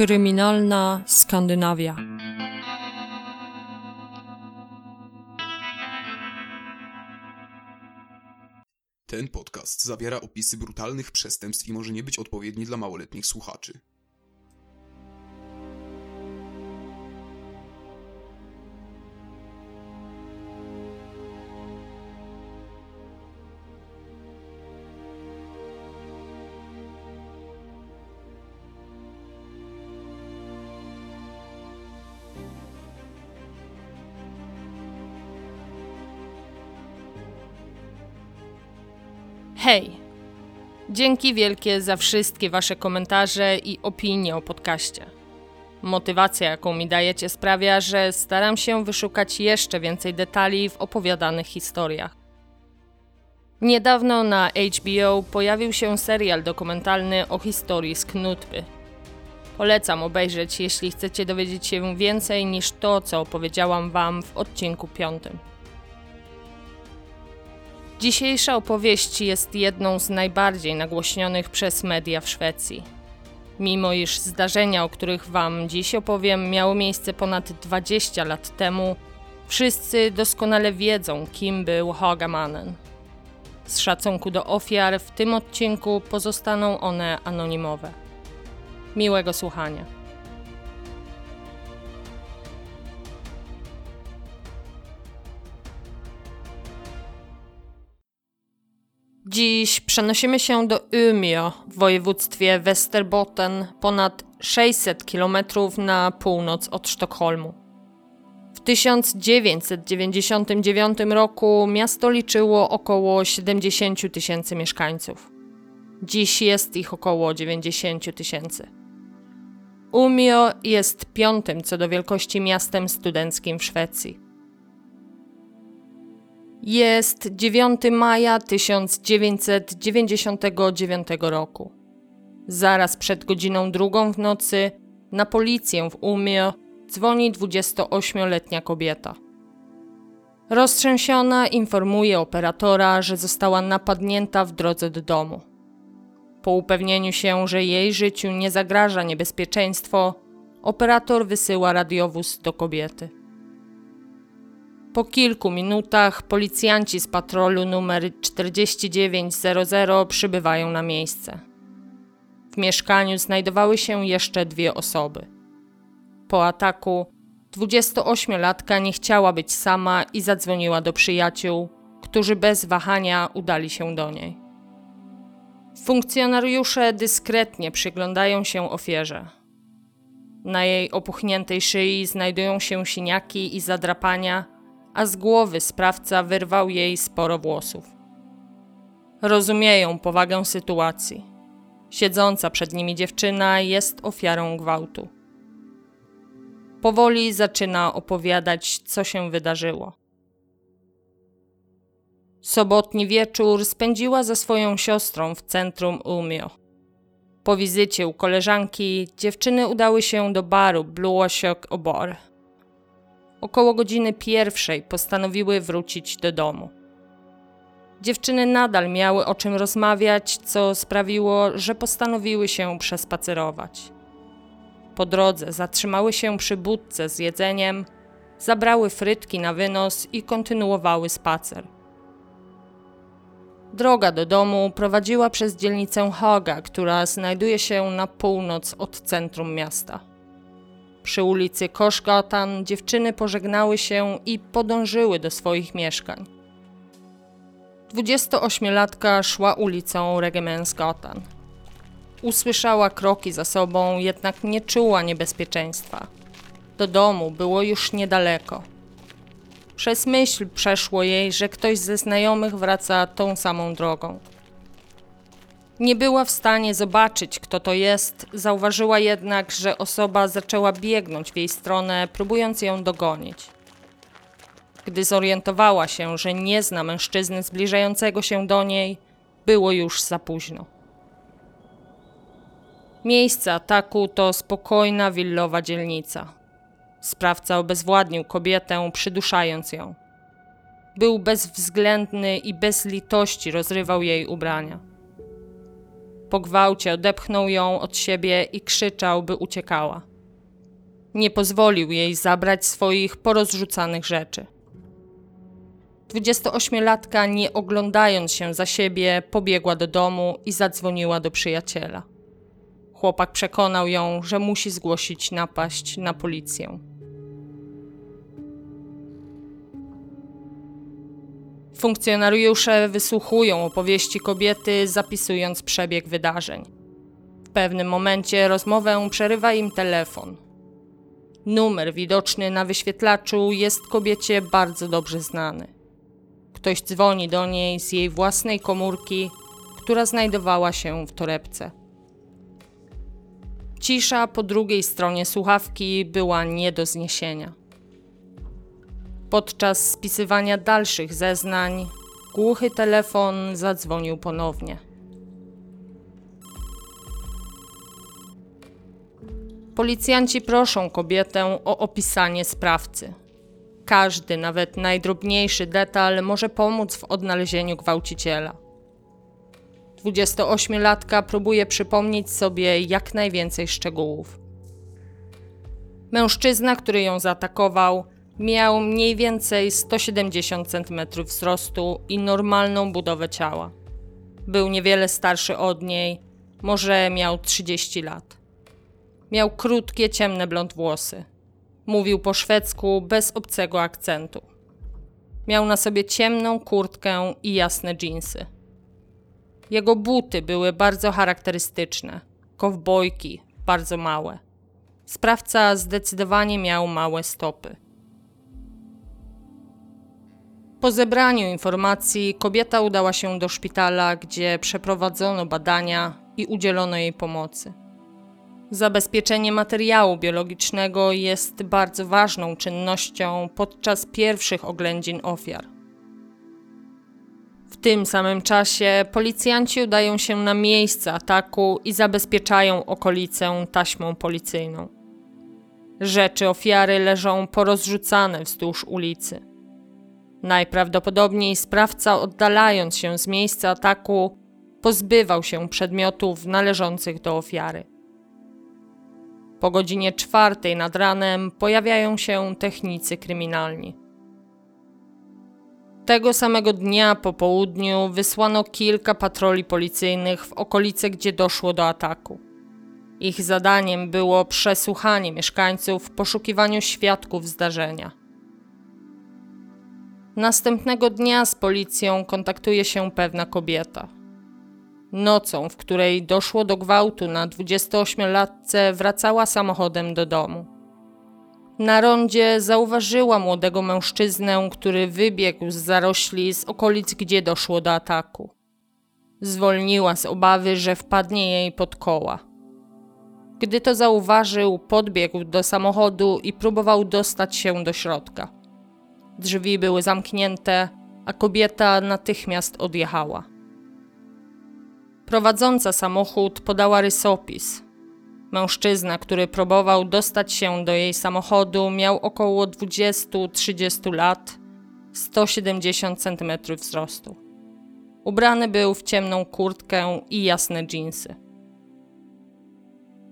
Kryminalna Skandynawia. Ten podcast zawiera opisy brutalnych przestępstw i może nie być odpowiedni dla małoletnich słuchaczy. Hej! Dzięki wielkie za wszystkie Wasze komentarze i opinie o podcaście. Motywacja, jaką mi dajecie, sprawia, że staram się wyszukać jeszcze więcej detali w opowiadanych historiach. Niedawno na HBO pojawił się serial dokumentalny o historii z Knutby. Polecam obejrzeć, jeśli chcecie dowiedzieć się więcej niż to, co opowiedziałam Wam w odcinku piątym. Dzisiejsza opowieść jest jedną z najbardziej nagłośnionych przez media w Szwecji. Mimo iż zdarzenia, o których Wam dziś opowiem, miało miejsce ponad 20 lat temu, wszyscy doskonale wiedzą, kim był Hagamanen. Z szacunku do ofiar w tym odcinku pozostaną one anonimowe. Miłego słuchania. Dziś przenosimy się do Umeå w województwie Västerbotten, ponad 600 km na północ od Sztokholmu. W 1999 roku miasto liczyło około 70 tysięcy mieszkańców. Dziś jest ich około 90 tysięcy. Umeå jest piątym co do wielkości miastem studenckim w Szwecji. Jest 9 maja 1999 roku. Zaraz przed godziną drugą w nocy na policję w Umeå dzwoni 28-letnia kobieta. Roztrzęsiona informuje operatora, że została napadnięta w drodze do domu. Po upewnieniu się, że jej życiu nie zagraża niebezpieczeństwo, operator wysyła radiowóz do kobiety. Po kilku minutach policjanci z patrolu numer 4900 przybywają na miejsce. W mieszkaniu znajdowały się jeszcze dwie osoby. Po ataku 28-latka nie chciała być sama i zadzwoniła do przyjaciół, którzy bez wahania udali się do niej. Funkcjonariusze dyskretnie przyglądają się ofierze. Na jej opuchniętej szyi znajdują się siniaki i zadrapania a z głowy sprawca wyrwał jej sporo włosów. Rozumieją powagę sytuacji. Siedząca przed nimi dziewczyna jest ofiarą gwałtu. Powoli zaczyna opowiadać, co się wydarzyło. Sobotni wieczór spędziła ze swoją siostrą w centrum Umio. Po wizycie u koleżanki dziewczyny udały się do baru Bluosiok Obor Około godziny pierwszej postanowiły wrócić do domu. Dziewczyny nadal miały o czym rozmawiać, co sprawiło, że postanowiły się przespacerować. Po drodze zatrzymały się przy budce z jedzeniem, zabrały frytki na wynos i kontynuowały spacer. Droga do domu prowadziła przez dzielnicę Haga, która znajduje się na północ od centrum miasta. Przy ulicy Koszgatan dziewczyny pożegnały się i podążyły do swoich mieszkań. 28-latka szła ulicą Regemensgatan. Usłyszała kroki za sobą, jednak nie czuła niebezpieczeństwa. Do domu było już niedaleko. Przez myśl przeszło jej, że ktoś ze znajomych wraca tą samą drogą. Nie była w stanie zobaczyć, kto to jest, zauważyła jednak, że osoba zaczęła biegnąć w jej stronę, próbując ją dogonić. Gdy zorientowała się, że nie zna mężczyzny zbliżającego się do niej, było już za późno. Miejsce ataku to spokojna, willowa dzielnica. Sprawca obezwładnił kobietę, przyduszając ją. Był bezwzględny i bez litości rozrywał jej ubrania. Po gwałcie odepchnął ją od siebie i krzyczał, by uciekała. Nie pozwolił jej zabrać swoich porozrzucanych rzeczy. 28-latka, nie oglądając się za siebie, pobiegła do domu i zadzwoniła do przyjaciela. Chłopak przekonał ją, że musi zgłosić napaść na policję. Funkcjonariusze wysłuchują opowieści kobiety, zapisując przebieg wydarzeń. W pewnym momencie rozmowę przerywa im telefon. Numer widoczny na wyświetlaczu jest kobiecie bardzo dobrze znany. Ktoś dzwoni do niej z jej własnej komórki, która znajdowała się w torebce. Cisza po drugiej stronie słuchawki była nie do zniesienia. Podczas spisywania dalszych zeznań, głuchy telefon zadzwonił ponownie. Policjanci proszą kobietę o opisanie sprawcy. Każdy, nawet najdrobniejszy detal może pomóc w odnalezieniu gwałciciela. 28-latka próbuje przypomnieć sobie jak najwięcej szczegółów. Mężczyzna, który ją zaatakował, miał mniej więcej 170 cm wzrostu i normalną budowę ciała. Był niewiele starszy od niej, może miał 30 lat. Miał krótkie, ciemne blond włosy. Mówił po szwedzku bez obcego akcentu. Miał na sobie ciemną kurtkę i jasne dżinsy. Jego buty były bardzo charakterystyczne, kowbojki, bardzo małe. Sprawca zdecydowanie miał małe stopy. Po zebraniu informacji kobieta udała się do szpitala, gdzie przeprowadzono badania i udzielono jej pomocy. Zabezpieczenie materiału biologicznego jest bardzo ważną czynnością podczas pierwszych oględzin ofiar. W tym samym czasie policjanci udają się na miejsce ataku i zabezpieczają okolicę taśmą policyjną. Rzeczy ofiary leżą porozrzucane wzdłuż ulicy. Najprawdopodobniej sprawca, oddalając się z miejsca ataku, pozbywał się przedmiotów należących do ofiary. Po godzinie czwartej nad ranem pojawiają się technicy kryminalni. Tego samego dnia po południu wysłano kilka patroli policyjnych w okolice, gdzie doszło do ataku. Ich zadaniem było przesłuchanie mieszkańców w poszukiwaniu świadków zdarzenia. Następnego dnia z policją kontaktuje się pewna kobieta. Nocą, w której doszło do gwałtu na 28-latce, wracała samochodem do domu. Na rondzie zauważyła młodego mężczyznę, który wybiegł z zarośli z okolic, gdzie doszło do ataku. Zwolniła z obawy, że wpadnie jej pod koła. Gdy to zauważył, podbiegł do samochodu i próbował dostać się do środka. Drzwi były zamknięte, a kobieta natychmiast odjechała. Prowadząca samochód podała rysopis. Mężczyzna, który próbował dostać się do jej samochodu, miał około 20-30 lat, 170 cm wzrostu. Ubrany był w ciemną kurtkę i jasne dżinsy.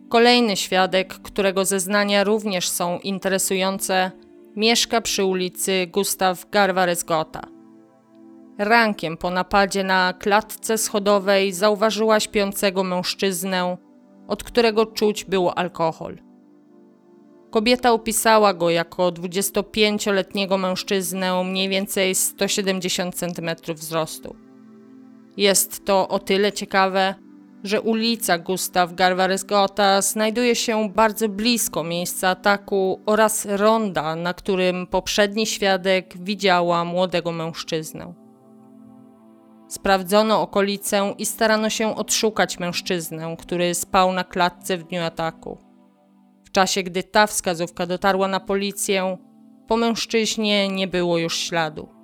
Kolejny świadek, którego zeznania również są interesujące, mieszka przy ulicy Gustav Garvaresgota. Rankiem po napadzie na klatce schodowej zauważyła śpiącego mężczyznę, od którego czuć było alkohol. Kobieta opisała go jako 25-letniego mężczyznę mniej więcej 170 cm wzrostu. Jest to o tyle ciekawe, że ulica Gustav Garvaresgota znajduje się bardzo blisko miejsca ataku oraz ronda, na którym poprzedni świadek widziała młodego mężczyznę. Sprawdzono okolicę i starano się odszukać mężczyznę, który spał na klatce w dniu ataku. W czasie, gdy ta wskazówka dotarła na policję, po mężczyźnie nie było już śladu.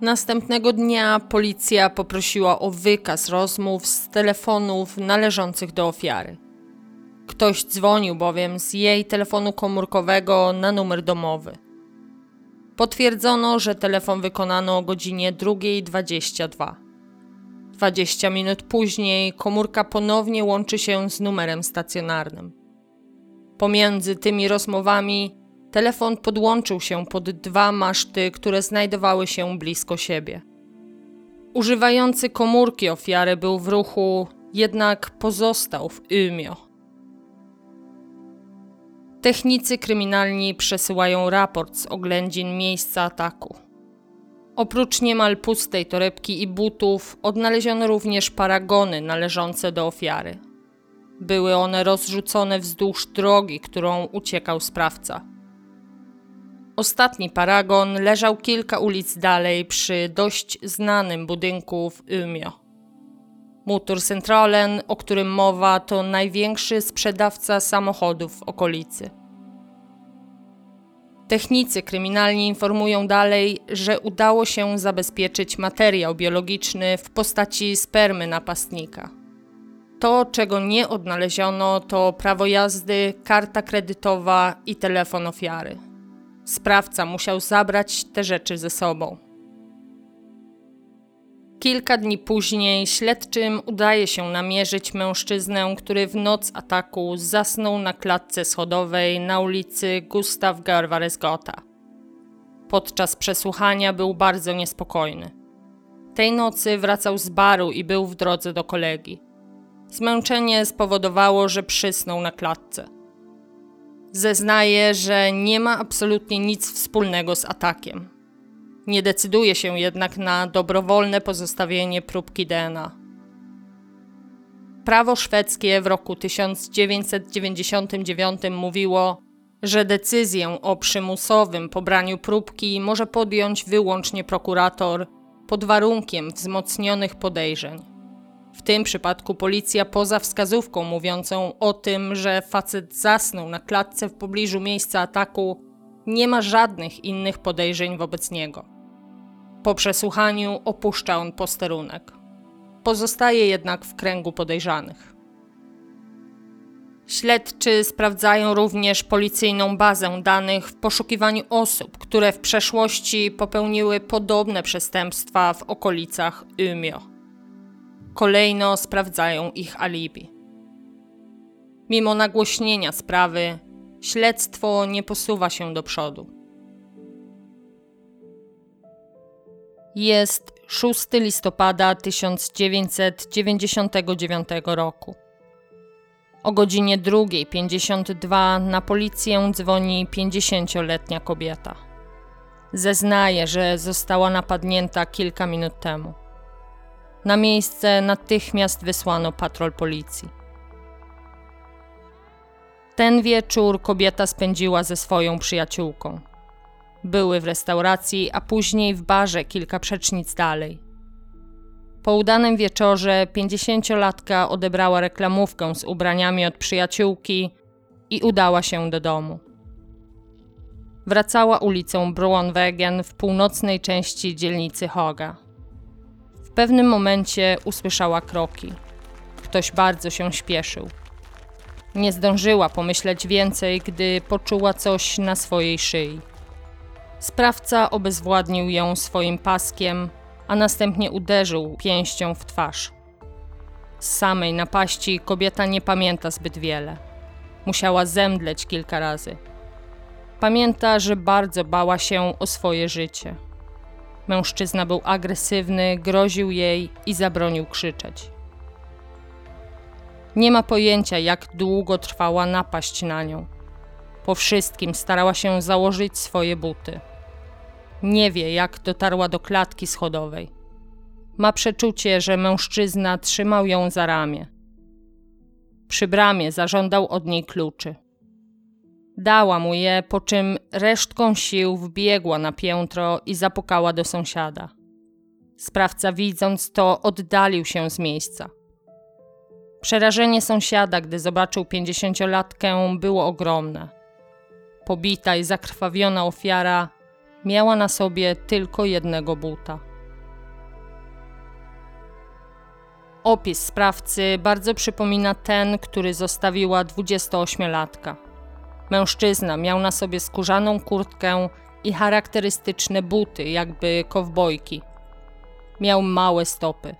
Następnego dnia policja poprosiła o wykaz rozmów z telefonów należących do ofiary. Ktoś dzwonił bowiem z jej telefonu komórkowego na numer domowy. Potwierdzono, że telefon wykonano o godzinie 2.22. 20 minut później komórka ponownie łączy się z numerem stacjonarnym. Pomiędzy tymi rozmowami telefon podłączył się pod dwa maszty, które znajdowały się blisko siebie. Używający komórki ofiary był w ruchu, jednak pozostał w Ymio. Technicy kryminalni przesyłają raport z oględzin miejsca ataku. Oprócz niemal pustej torebki i butów, odnaleziono również paragony należące do ofiary. Były one rozrzucone wzdłuż drogi, którą uciekał sprawca. Ostatni paragon leżał kilka ulic dalej przy dość znanym budynku w Umeå. Motor Centralen, o którym mowa, to największy sprzedawca samochodów w okolicy. Technicy kryminalni informują dalej, że udało się zabezpieczyć materiał biologiczny w postaci spermy napastnika. To, czego nie odnaleziono, to prawo jazdy, karta kredytowa i telefon ofiary. Sprawca musiał zabrać te rzeczy ze sobą. Kilka dni później śledczym udaje się namierzyć mężczyznę, który w noc ataku zasnął na klatce schodowej na ulicy Gustav Garvaresgota. Podczas przesłuchania był bardzo niespokojny. Tej nocy wracał z baru i był w drodze do kolegi. Zmęczenie spowodowało, że przysnął na klatce. Zeznaje, że nie ma absolutnie nic wspólnego z atakiem. Nie decyduje się jednak na dobrowolne pozostawienie próbki DNA. Prawo szwedzkie w roku 1999 mówiło, że decyzję o przymusowym pobraniu próbki może podjąć wyłącznie prokurator pod warunkiem wzmocnionych podejrzeń. W tym przypadku policja poza wskazówką mówiącą o tym, że facet zasnął na klatce w pobliżu miejsca ataku, nie ma żadnych innych podejrzeń wobec niego. Po przesłuchaniu opuszcza on posterunek. Pozostaje jednak w kręgu podejrzanych. Śledczy sprawdzają również policyjną bazę danych w poszukiwaniu osób, które w przeszłości popełniły podobne przestępstwa w okolicach Umeå. Kolejno sprawdzają ich alibi. Mimo nagłośnienia sprawy, śledztwo nie posuwa się do przodu. Jest 6 listopada 1999 roku. O godzinie 2.52 na policję dzwoni 50-letnia kobieta. Zeznaje, że została napadnięta kilka minut temu. Na miejsce natychmiast wysłano patrol policji. Ten wieczór kobieta spędziła ze swoją przyjaciółką. Były w restauracji, a później w barze kilka przecznic dalej. Po udanym wieczorze pięćdziesięciolatka odebrała reklamówkę z ubraniami od przyjaciółki i udała się do domu. Wracała ulicą Brownwegen w północnej części dzielnicy Hoga. Pewnym momencie usłyszała kroki. Ktoś bardzo się śpieszył. Nie zdążyła pomyśleć więcej, gdy poczuła coś na swojej szyi. Sprawca obezwładnił ją swoim paskiem, a następnie uderzył pięścią w twarz. Z samej napaści kobieta nie pamięta zbyt wiele. Musiała zemdleć kilka razy. Pamięta, że bardzo bała się o swoje życie. Mężczyzna był agresywny, groził jej i zabronił krzyczeć. Nie ma pojęcia, jak długo trwała napaść na nią. Po wszystkim starała się założyć swoje buty. Nie wie, jak dotarła do klatki schodowej. Ma przeczucie, że mężczyzna trzymał ją za ramię. Przy bramie zażądał od niej kluczy. Dała mu je, po czym resztką sił wbiegła na piętro i zapukała do sąsiada. Sprawca, widząc to, oddalił się z miejsca. Przerażenie sąsiada, gdy zobaczył pięćdziesięciolatkę, było ogromne. Pobita i zakrwawiona ofiara miała na sobie tylko jednego buta. Opis sprawcy bardzo przypomina ten, który zostawiła 28-latka. Mężczyzna miał na sobie skórzaną kurtkę i charakterystyczne buty, jakby kowbojki. Miał małe stopy.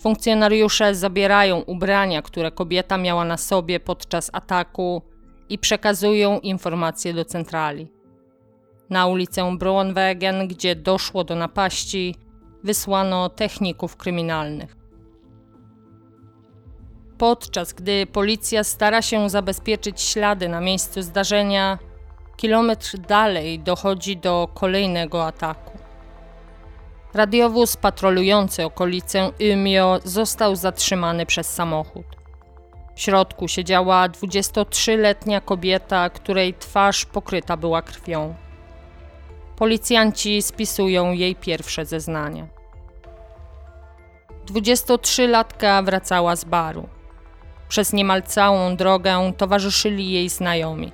Funkcjonariusze zabierają ubrania, które kobieta miała na sobie podczas ataku i przekazują informacje do centrali. Na ulicę Braunwegen, gdzie doszło do napaści, wysłano techników kryminalnych. Podczas gdy policja stara się zabezpieczyć ślady na miejscu zdarzenia, kilometr dalej dochodzi do kolejnego ataku. Radiowóz patrolujący okolicę Ymio został zatrzymany przez samochód. W środku siedziała 23-letnia kobieta, której twarz pokryta była krwią. Policjanci spisują jej pierwsze zeznania. 23-latka wracała z baru. Przez niemal całą drogę towarzyszyli jej znajomi.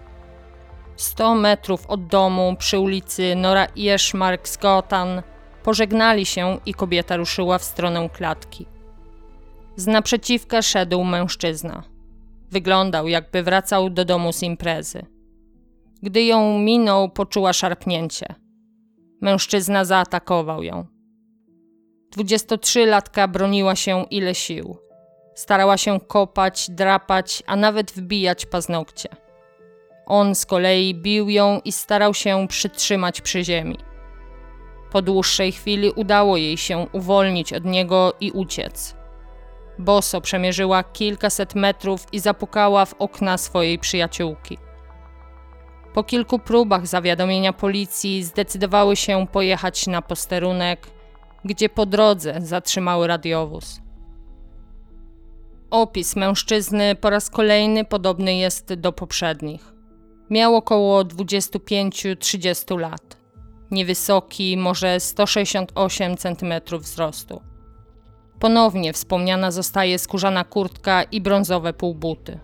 100 metrów od domu przy ulicy Nora Ierzmarksgatan pożegnali się i kobieta ruszyła w stronę klatki. Z naprzeciwka szedł mężczyzna. Wyglądał, jakby wracał do domu z imprezy. Gdy ją minął, poczuła szarpnięcie. Mężczyzna zaatakował ją. 23-latka broniła się ile sił. Starała się kopać, drapać, a nawet wbijać paznokcie. On z kolei bił ją i starał się przytrzymać przy ziemi. Po dłuższej chwili udało jej się uwolnić od niego i uciec. Boso przemierzyła kilkaset metrów i zapukała w okna swojej przyjaciółki. Po kilku próbach zawiadomienia policji zdecydowały się pojechać na posterunek, gdzie po drodze zatrzymały radiowóz. Opis mężczyzny po raz kolejny podobny jest do poprzednich. Miał około 25-30 lat. Niewysoki, może 168 cm wzrostu. Ponownie wspomniana zostaje skórzana kurtka i brązowe półbuty.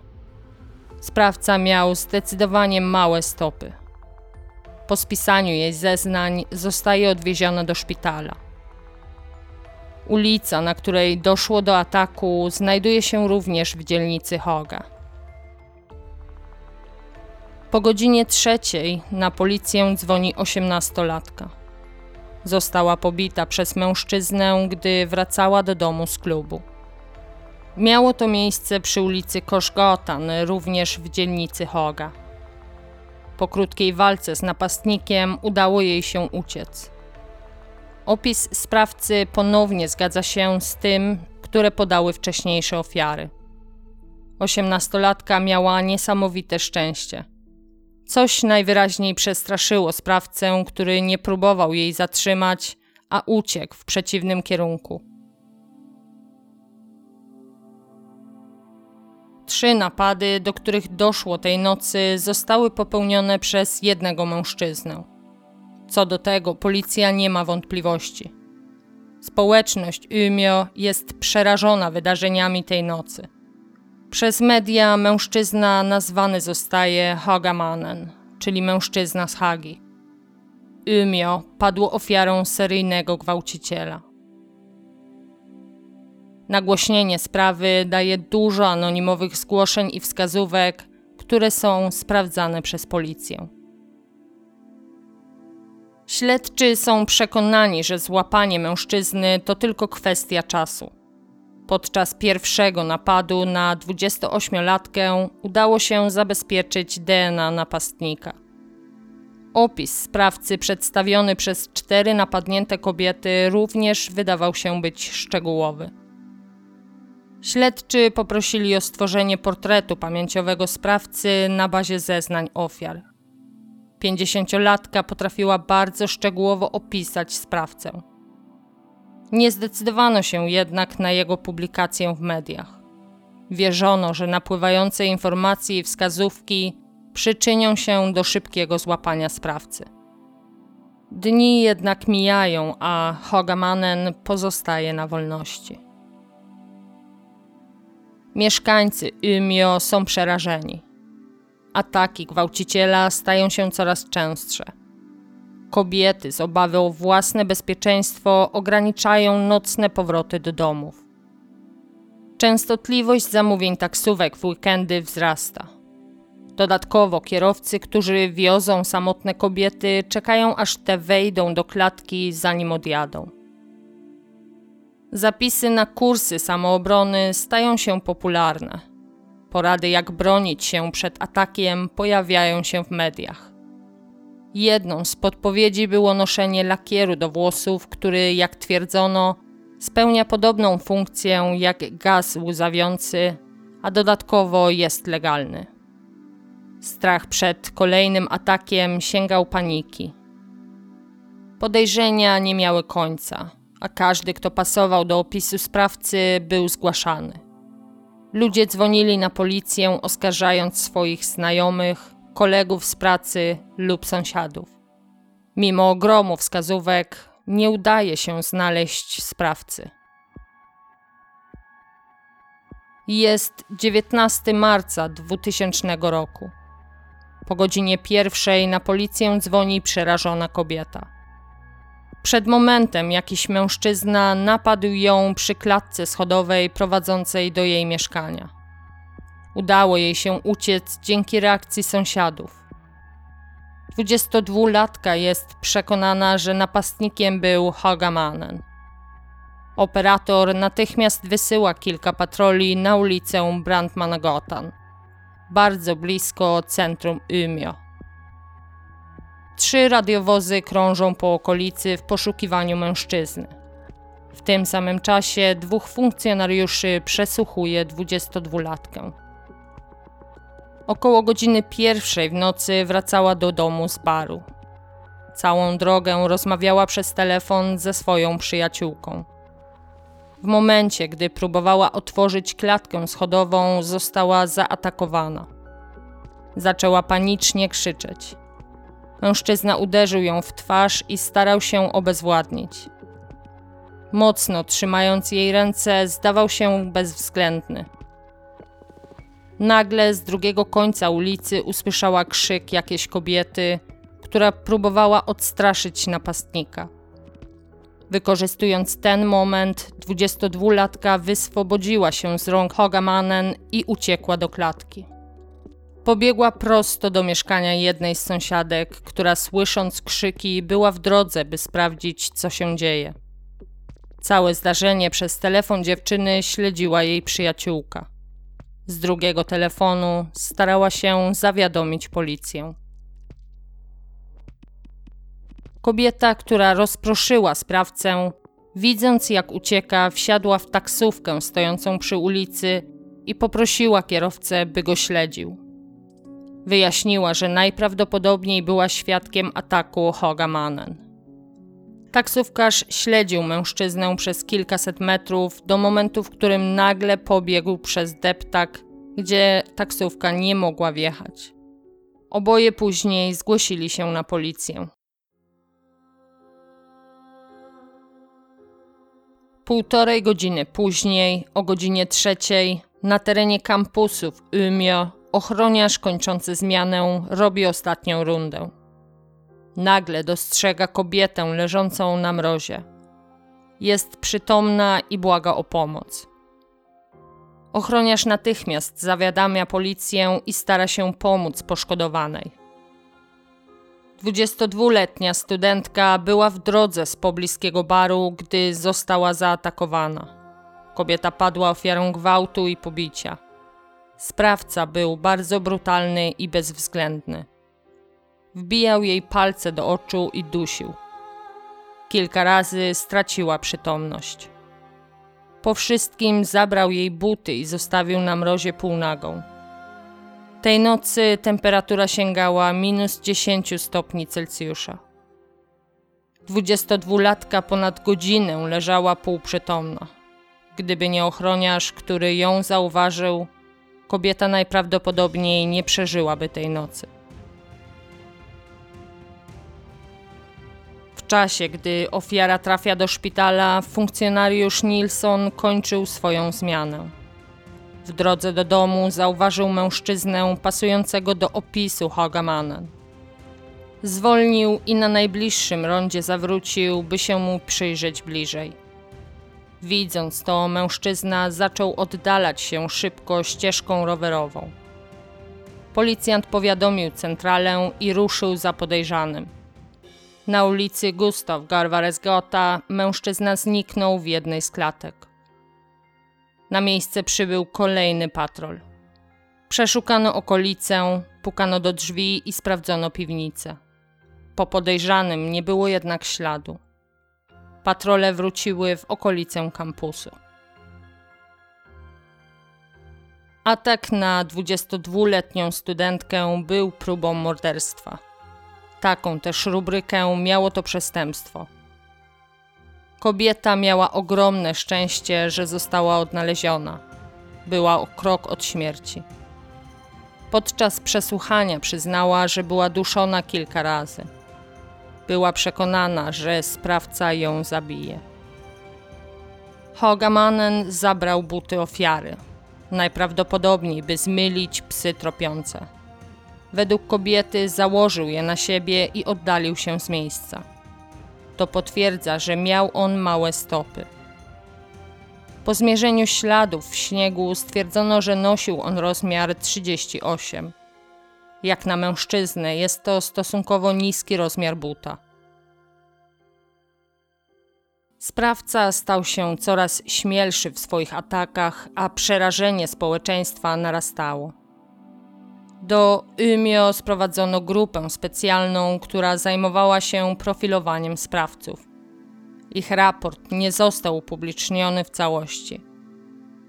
Sprawca miał zdecydowanie małe stopy. Po spisaniu jej zeznań zostaje odwieziona do szpitala. Ulica, na której doszło do ataku, znajduje się również w dzielnicy Hoga. Po godzinie trzeciej na policję dzwoni osiemnastolatka. Została pobita przez mężczyznę, gdy wracała do domu z klubu. Miało to miejsce przy ulicy Koszgotan, również w dzielnicy Hoga. Po krótkiej walce z napastnikiem udało jej się uciec. Opis sprawcy ponownie zgadza się z tym, które podały wcześniejsze ofiary. Osiemnastolatka miała niesamowite szczęście. Coś najwyraźniej przestraszyło sprawcę, który nie próbował jej zatrzymać, a uciekł w przeciwnym kierunku. Trzy napady, do których doszło tej nocy, zostały popełnione przez jednego mężczyznę. Co do tego, policja nie ma wątpliwości. Społeczność Umeå jest przerażona wydarzeniami tej nocy. Przez media mężczyzna nazwany zostaje Hagamanen, czyli mężczyzna z Hagi. Umeå padło ofiarą seryjnego gwałciciela. Nagłośnienie sprawy daje dużo anonimowych zgłoszeń i wskazówek, które są sprawdzane przez policję. Śledczy są przekonani, że złapanie mężczyzny to tylko kwestia czasu. Podczas pierwszego napadu na 28-latkę udało się zabezpieczyć DNA napastnika. Opis sprawcy przedstawiony przez cztery napadnięte kobiety również wydawał się być szczegółowy. Śledczy poprosili o stworzenie portretu pamięciowego sprawcy na bazie zeznań ofiar. Pięćdziesięciolatka potrafiła bardzo szczegółowo opisać sprawcę. Nie zdecydowano się jednak na jego publikację w mediach. Wierzono, że napływające informacje i wskazówki przyczynią się do szybkiego złapania sprawcy. Dni jednak mijają, a Hogamanen pozostaje na wolności. Mieszkańcy Ymio są przerażeni. Ataki gwałciciela stają się coraz częstsze. Kobiety z obawy o własne bezpieczeństwo ograniczają nocne powroty do domów. Częstotliwość zamówień taksówek w weekendy wzrasta. Dodatkowo kierowcy, którzy wiozą samotne kobiety, czekają aż te wejdą do klatki, zanim odjadą. Zapisy na kursy samoobrony stają się popularne. Porady, jak bronić się przed atakiem, pojawiają się w mediach. Jedną z podpowiedzi było noszenie lakieru do włosów, który, jak twierdzono, spełnia podobną funkcję jak gaz łzawiący, a dodatkowo jest legalny. Strach przed kolejnym atakiem sięgał paniki. Podejrzenia nie miały końca, a każdy, kto pasował do opisu sprawcy, był zgłaszany. Ludzie dzwonili na policję, oskarżając swoich znajomych, kolegów z pracy lub sąsiadów. Mimo ogromu wskazówek, nie udaje się znaleźć sprawcy. Jest 19 marca 2000 roku. Po godzinie pierwszej na policję dzwoni przerażona kobieta. Przed momentem jakiś mężczyzna napadł ją przy klatce schodowej prowadzącej do jej mieszkania. Udało jej się uciec dzięki reakcji sąsiadów. 22-latka jest przekonana, że napastnikiem był Hagamanen. Operator natychmiast wysyła kilka patroli na ulicę Brandmanagotan, bardzo blisko centrum Umeå. Trzy radiowozy krążą po okolicy w poszukiwaniu mężczyzny. W tym samym czasie dwóch funkcjonariuszy przesłuchuje 22-latkę. Około godziny pierwszej w nocy wracała do domu z baru. Całą drogę rozmawiała przez telefon ze swoją przyjaciółką. W momencie, gdy próbowała otworzyć klatkę schodową, została zaatakowana. Zaczęła panicznie krzyczeć. Mężczyzna uderzył ją w twarz i starał się obezwładnić. Mocno trzymając jej ręce, zdawał się bezwzględny. Nagle z drugiego końca ulicy usłyszała krzyk jakiejś kobiety, która próbowała odstraszyć napastnika. Wykorzystując ten moment, 22-latka wyswobodziła się z rąk Hogamanen i uciekła do klatki. Pobiegła prosto do mieszkania jednej z sąsiadek, która słysząc krzyki była w drodze, by sprawdzić, co się dzieje. Całe zdarzenie przez telefon dziewczyny śledziła jej przyjaciółka. Z drugiego telefonu starała się zawiadomić policję. Kobieta, która rozproszyła sprawcę, widząc jak ucieka, wsiadła w taksówkę stojącą przy ulicy i poprosiła kierowcę, by go śledził. Wyjaśniła, że najprawdopodobniej była świadkiem ataku Hogamanen. Taksówkarz śledził mężczyznę przez kilkaset metrów do momentu, w którym nagle pobiegł przez deptak, gdzie taksówka nie mogła wjechać. Oboje później zgłosili się na policję. Półtorej godziny później, o godzinie trzeciej, na terenie kampusu w ochroniarz kończący zmianę robi ostatnią rundę. Nagle dostrzega kobietę leżącą na mrozie. Jest przytomna i błaga o pomoc. Ochroniarz natychmiast zawiadamia policję i stara się pomóc poszkodowanej. 22-letnia studentka była w drodze z pobliskiego baru, gdy została zaatakowana. Kobieta padła ofiarą gwałtu i pobicia. Sprawca był bardzo brutalny i bezwzględny. Wbijał jej palce do oczu i dusił. Kilka razy straciła przytomność. Po wszystkim zabrał jej buty i zostawił na mrozie półnagą. Tej nocy temperatura sięgała minus 10 stopni Celsjusza. 22-latka ponad godzinę leżała półprzytomna. Gdyby nie ochroniarz, który ją zauważył, kobieta najprawdopodobniej nie przeżyłaby tej nocy. W czasie, gdy ofiara trafia do szpitala, funkcjonariusz Nilsson kończył swoją zmianę. W drodze do domu zauważył mężczyznę pasującego do opisu Hogamanen. Zwolnił i na najbliższym rondzie zawrócił, by się mu przyjrzeć bliżej. Widząc to, mężczyzna zaczął oddalać się szybko ścieżką rowerową. Policjant powiadomił centralę i ruszył za podejrzanym. Na ulicy Gustav Garvares Gotha mężczyzna zniknął w jednej z klatek. Na miejsce przybył kolejny patrol. Przeszukano okolicę, pukano do drzwi i sprawdzono piwnicę. Po podejrzanym nie było jednak śladu. Patrole wróciły w okolicę kampusu. Atak na 22-letnią studentkę był próbą morderstwa. Taką też rubrykę miało to przestępstwo. Kobieta miała ogromne szczęście, że została odnaleziona. Była o krok od śmierci. Podczas przesłuchania przyznała, że była duszona kilka razy. Była przekonana, że sprawca ją zabije. Hogamanen zabrał buty ofiary, najprawdopodobniej by zmylić psy tropiące. Według kobiety założył je na siebie i oddalił się z miejsca. To potwierdza, że miał on małe stopy. Po zmierzeniu śladów w śniegu stwierdzono, że nosił on rozmiar 38. Jak na mężczyznę jest to stosunkowo niski rozmiar buta. Sprawca stał się coraz śmielszy w swoich atakach, a przerażenie społeczeństwa narastało. Do Umeå sprowadzono grupę specjalną, która zajmowała się profilowaniem sprawców. Ich raport nie został upubliczniony w całości.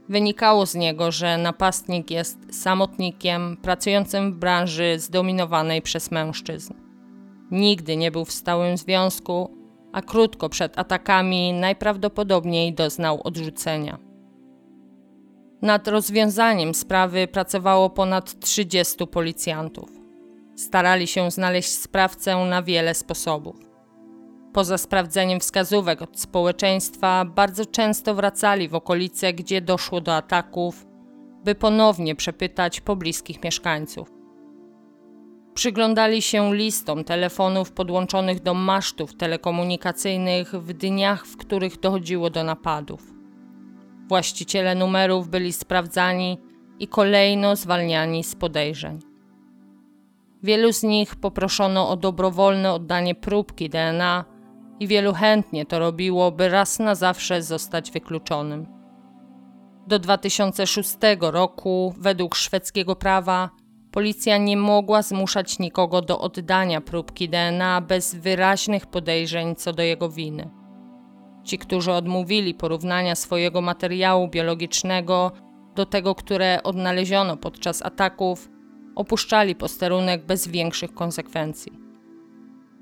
Wynikało z niego, że napastnik jest samotnikiem pracującym w branży zdominowanej przez mężczyzn. Nigdy nie był w stałym związku, a krótko przed atakami najprawdopodobniej doznał odrzucenia. Nad rozwiązaniem sprawy pracowało ponad 30 policjantów. Starali się znaleźć sprawcę na wiele sposobów. Poza sprawdzeniem wskazówek od społeczeństwa, bardzo często wracali w okolice, gdzie doszło do ataków, by ponownie przepytać pobliskich mieszkańców. Przyglądali się listom telefonów podłączonych do masztów telekomunikacyjnych w dniach, w których dochodziło do napadów. Właściciele numerów byli sprawdzani i kolejno zwalniani z podejrzeń. Wielu z nich poproszono o dobrowolne oddanie próbki DNA i wielu chętnie to robiło, by raz na zawsze zostać wykluczonym. Do 2006 roku, według szwedzkiego prawa, policja nie mogła zmuszać nikogo do oddania próbki DNA bez wyraźnych podejrzeń co do jego winy. Ci, którzy odmówili porównania swojego materiału biologicznego do tego, które odnaleziono podczas ataków, opuszczali posterunek bez większych konsekwencji.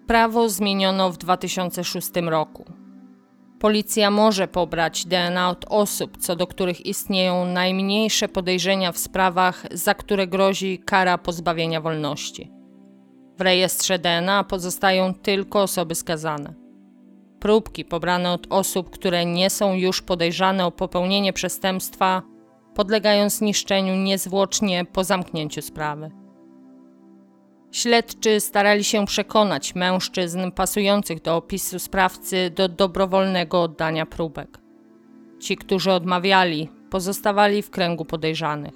Prawo zmieniono w 2006 roku. Policja może pobrać DNA od osób, co do których istnieją najmniejsze podejrzenia w sprawach, za które grozi kara pozbawienia wolności. W rejestrze DNA pozostają tylko osoby skazane. Próbki pobrane od osób, które nie są już podejrzane o popełnienie przestępstwa, podlegają zniszczeniu niezwłocznie po zamknięciu sprawy. Śledczy starali się przekonać mężczyzn pasujących do opisu sprawcy do dobrowolnego oddania próbek. Ci, którzy odmawiali, pozostawali w kręgu podejrzanych.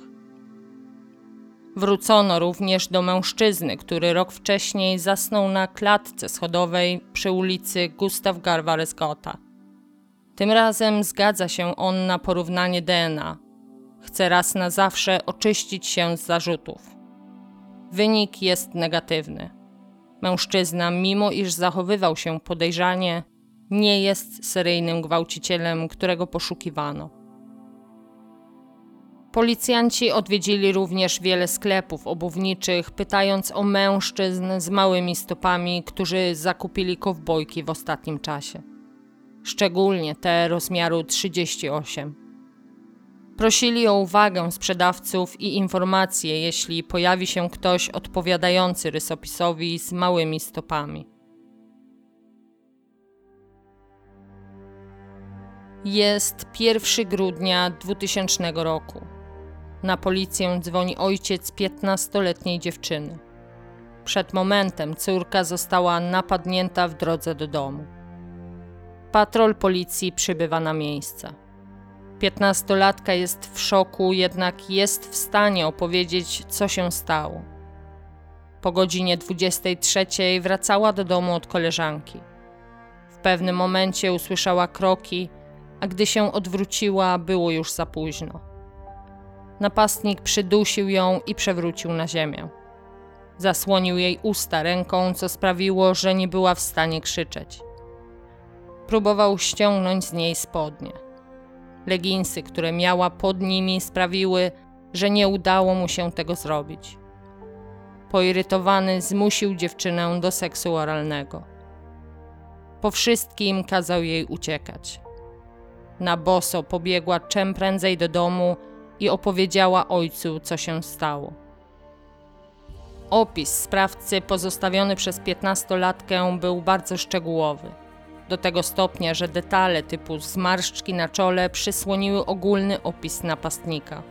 Wrócono również do mężczyzny, który rok wcześniej zasnął na klatce schodowej przy ulicy Gustav Garvares Gotha. Tym razem zgadza się on na porównanie DNA. Chce raz na zawsze oczyścić się z zarzutów. Wynik jest negatywny. Mężczyzna, mimo iż zachowywał się podejrzanie, nie jest seryjnym gwałcicielem, którego poszukiwano. Policjanci odwiedzili również wiele sklepów obuwniczych, pytając o mężczyzn z małymi stopami, którzy zakupili kowbojki w ostatnim czasie. Szczególnie te rozmiaru 38. Prosili o uwagę sprzedawców i informacje, jeśli pojawi się ktoś odpowiadający rysopisowi z małymi stopami. Jest 1 grudnia 2000 roku. Na policję dzwoni ojciec 15-letniej dziewczyny. Przed momentem córka została napadnięta w drodze do domu. Patrol policji przybywa na miejsce. Piętnastolatka jest w szoku, jednak jest w stanie opowiedzieć, co się stało. Po godzinie 23 wracała do domu od koleżanki. W pewnym momencie usłyszała kroki, a gdy się odwróciła, było już za późno. Napastnik przydusił ją i przewrócił na ziemię. Zasłonił jej usta ręką, co sprawiło, że nie była w stanie krzyczeć. Próbował ściągnąć z niej spodnie. Leginsy, które miała pod nimi, sprawiły, że nie udało mu się tego zrobić. Poirytowany zmusił dziewczynę do seksu oralnego. Po wszystkim kazał jej uciekać. Na boso pobiegła czym prędzej do domu i opowiedziała ojcu, co się stało. Opis sprawcy pozostawiony przez piętnastolatkę był bardzo szczegółowy. Do tego stopnia, że detale typu zmarszczki na czole przysłoniły ogólny opis napastnika.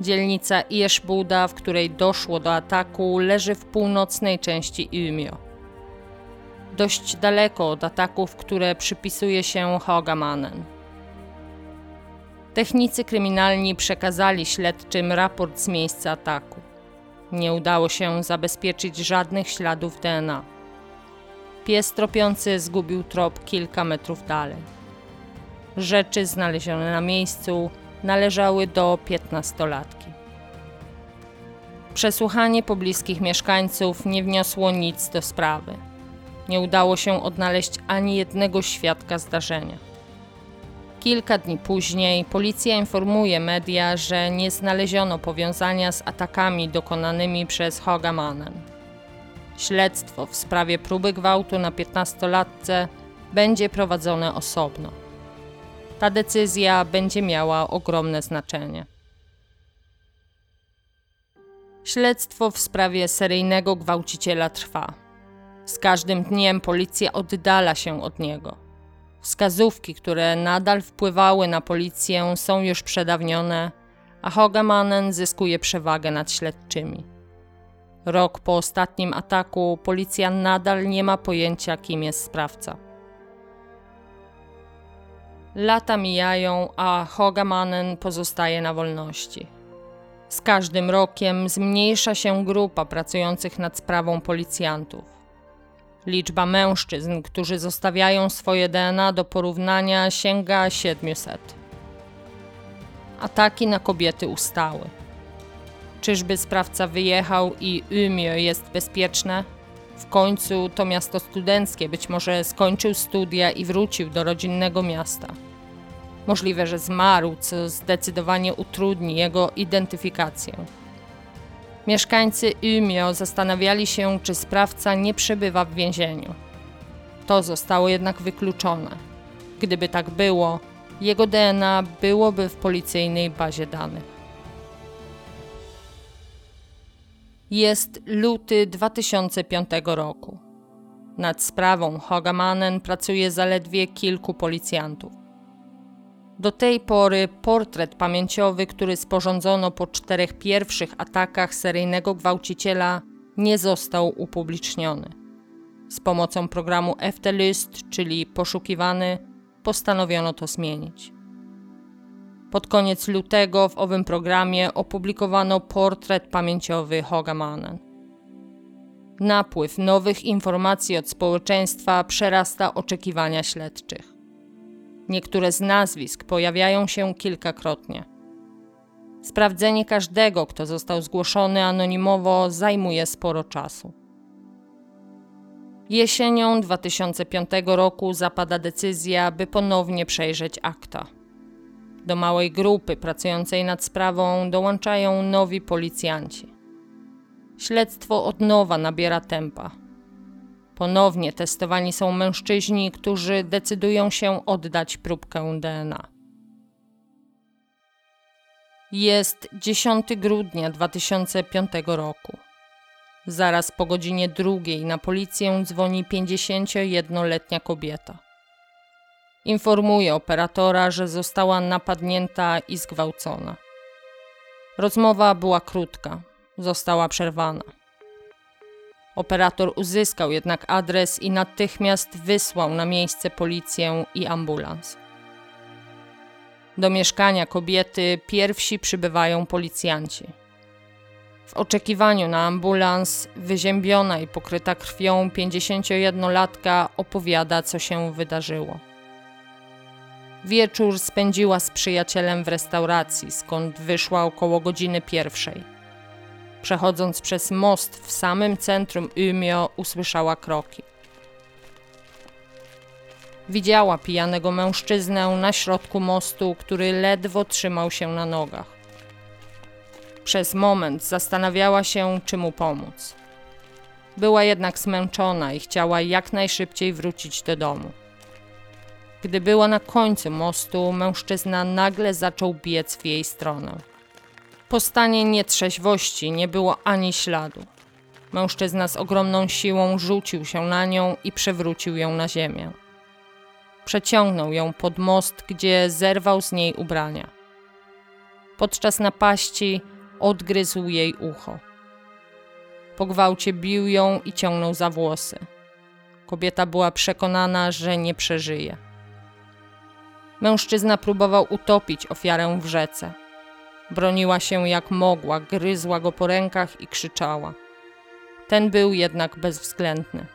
Dzielnica Ieszbuda, w której doszło do ataku, leży w północnej części Umeå. Dość daleko od ataków, które przypisuje się Hogamanen. Technicy kryminalni przekazali śledczym raport z miejsca ataku. Nie udało się zabezpieczyć żadnych śladów DNA. Pies tropiący zgubił trop kilka metrów dalej. Rzeczy znalezione na miejscu należały do piętnastolatki. Przesłuchanie pobliskich mieszkańców nie wniosło nic do sprawy. Nie udało się odnaleźć ani jednego świadka zdarzenia. Kilka dni później policja informuje media, że nie znaleziono powiązania z atakami dokonanymi przez Hogamanen. Śledztwo w sprawie próby gwałtu na 15-latce będzie prowadzone osobno. Ta decyzja będzie miała ogromne znaczenie. Śledztwo w sprawie seryjnego gwałciciela trwa. Z każdym dniem policja oddala się od niego. Wskazówki, które nadal wpływały na policję, są już przedawnione, a Hogamanen zyskuje przewagę nad śledczymi. Rok po ostatnim ataku policja nadal nie ma pojęcia, kim jest sprawca. Lata mijają, a Hogamanen pozostaje na wolności. Z każdym rokiem zmniejsza się grupa pracujących nad sprawą policjantów. Liczba mężczyzn, którzy zostawiają swoje DNA do porównania, sięga 700. Ataki na kobiety ustały. Czyżby sprawca wyjechał i Umeå jest bezpieczne? W końcu to miasto studenckie, być może skończył studia i wrócił do rodzinnego miasta. Możliwe, że zmarł, co zdecydowanie utrudni jego identyfikację. Mieszkańcy Umeå zastanawiali się, czy sprawca nie przebywa w więzieniu. To zostało jednak wykluczone. Gdyby tak było, jego DNA byłoby w policyjnej bazie danych. Jest luty 2005 roku. Nad sprawą Hogamanen pracuje zaledwie kilku policjantów. Do tej pory portret pamięciowy, który sporządzono po czterech pierwszych atakach seryjnego gwałciciela, nie został upubliczniony. Z pomocą programu Eftelist, czyli poszukiwany, postanowiono to zmienić. Pod koniec lutego w owym programie opublikowano portret pamięciowy Hogamanen. Napływ nowych informacji od społeczeństwa przerasta oczekiwania śledczych. Niektóre z nazwisk pojawiają się kilkakrotnie. Sprawdzenie każdego, kto został zgłoszony anonimowo, zajmuje sporo czasu. Jesienią 2005 roku zapada decyzja, by ponownie przejrzeć akta. Do małej grupy pracującej nad sprawą dołączają nowi policjanci. Śledztwo od nowa nabiera tempa. Ponownie testowani są mężczyźni, którzy decydują się oddać próbkę DNA. Jest 10 grudnia 2005 roku. Zaraz po godzinie drugiej na policję dzwoni 51-letnia kobieta. Informuje operatora, że została napadnięta i zgwałcona. Rozmowa była krótka, została przerwana. Operator uzyskał jednak adres i natychmiast wysłał na miejsce policję i ambulans. Do mieszkania kobiety pierwsi przybywają policjanci. W oczekiwaniu na ambulans, wyziębiona i pokryta krwią 51-latka opowiada, co się wydarzyło. Wieczór spędziła z przyjacielem w restauracji, skąd wyszła około godziny pierwszej. Przechodząc przez most w samym centrum Umeå usłyszała kroki. Widziała pijanego mężczyznę na środku mostu, który ledwo trzymał się na nogach. Przez moment zastanawiała się, czy mu pomóc. Była jednak zmęczona i chciała jak najszybciej wrócić do domu. Gdy była na końcu mostu, mężczyzna nagle zaczął biec w jej stronę. Po stanie nietrzeźwości nie było ani śladu. Mężczyzna z ogromną siłą rzucił się na nią i przewrócił ją na ziemię. Przeciągnął ją pod most, gdzie zerwał z niej ubrania. Podczas napaści odgryzł jej ucho. Po gwałcie bił ją i ciągnął za włosy. Kobieta była przekonana, że nie przeżyje. Mężczyzna próbował utopić ofiarę w rzece. Broniła się jak mogła, gryzła go po rękach i krzyczała. Ten był jednak bezwzględny.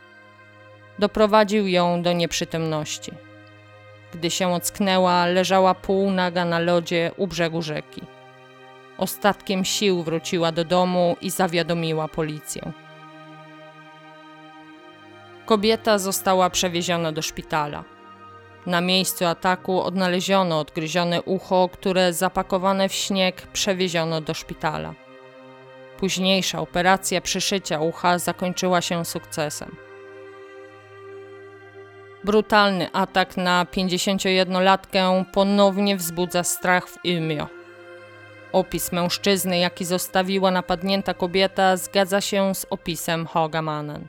Doprowadził ją do nieprzytomności. Gdy się ocknęła, leżała półnaga na lodzie u brzegu rzeki. Ostatkiem sił wróciła do domu i zawiadomiła policję. Kobieta została przewieziona do szpitala. Na miejscu ataku odnaleziono odgryzione ucho, które zapakowane w śnieg przewieziono do szpitala. Późniejsza operacja przyszycia ucha zakończyła się sukcesem. Brutalny atak na 51-latkę ponownie wzbudza strach w Umeå. Opis mężczyzny, jaki zostawiła napadnięta kobieta, zgadza się z opisem Hogamanen.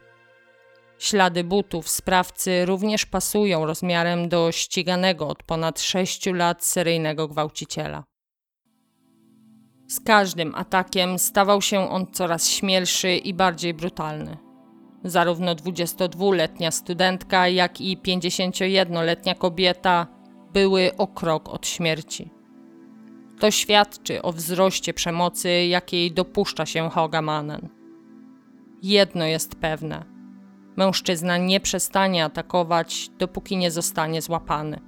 Ślady butów sprawcy również pasują rozmiarem do ściganego od ponad 6 lat seryjnego gwałciciela. Z każdym atakiem stawał się on coraz śmielszy i bardziej brutalny. Zarówno 22-letnia studentka, jak i 51-letnia kobieta były o krok od śmierci. To świadczy o wzroście przemocy, jakiej dopuszcza się Hogamanen. Jedno jest pewne – Mężczyzna nie przestanie atakować, dopóki nie zostanie złapany.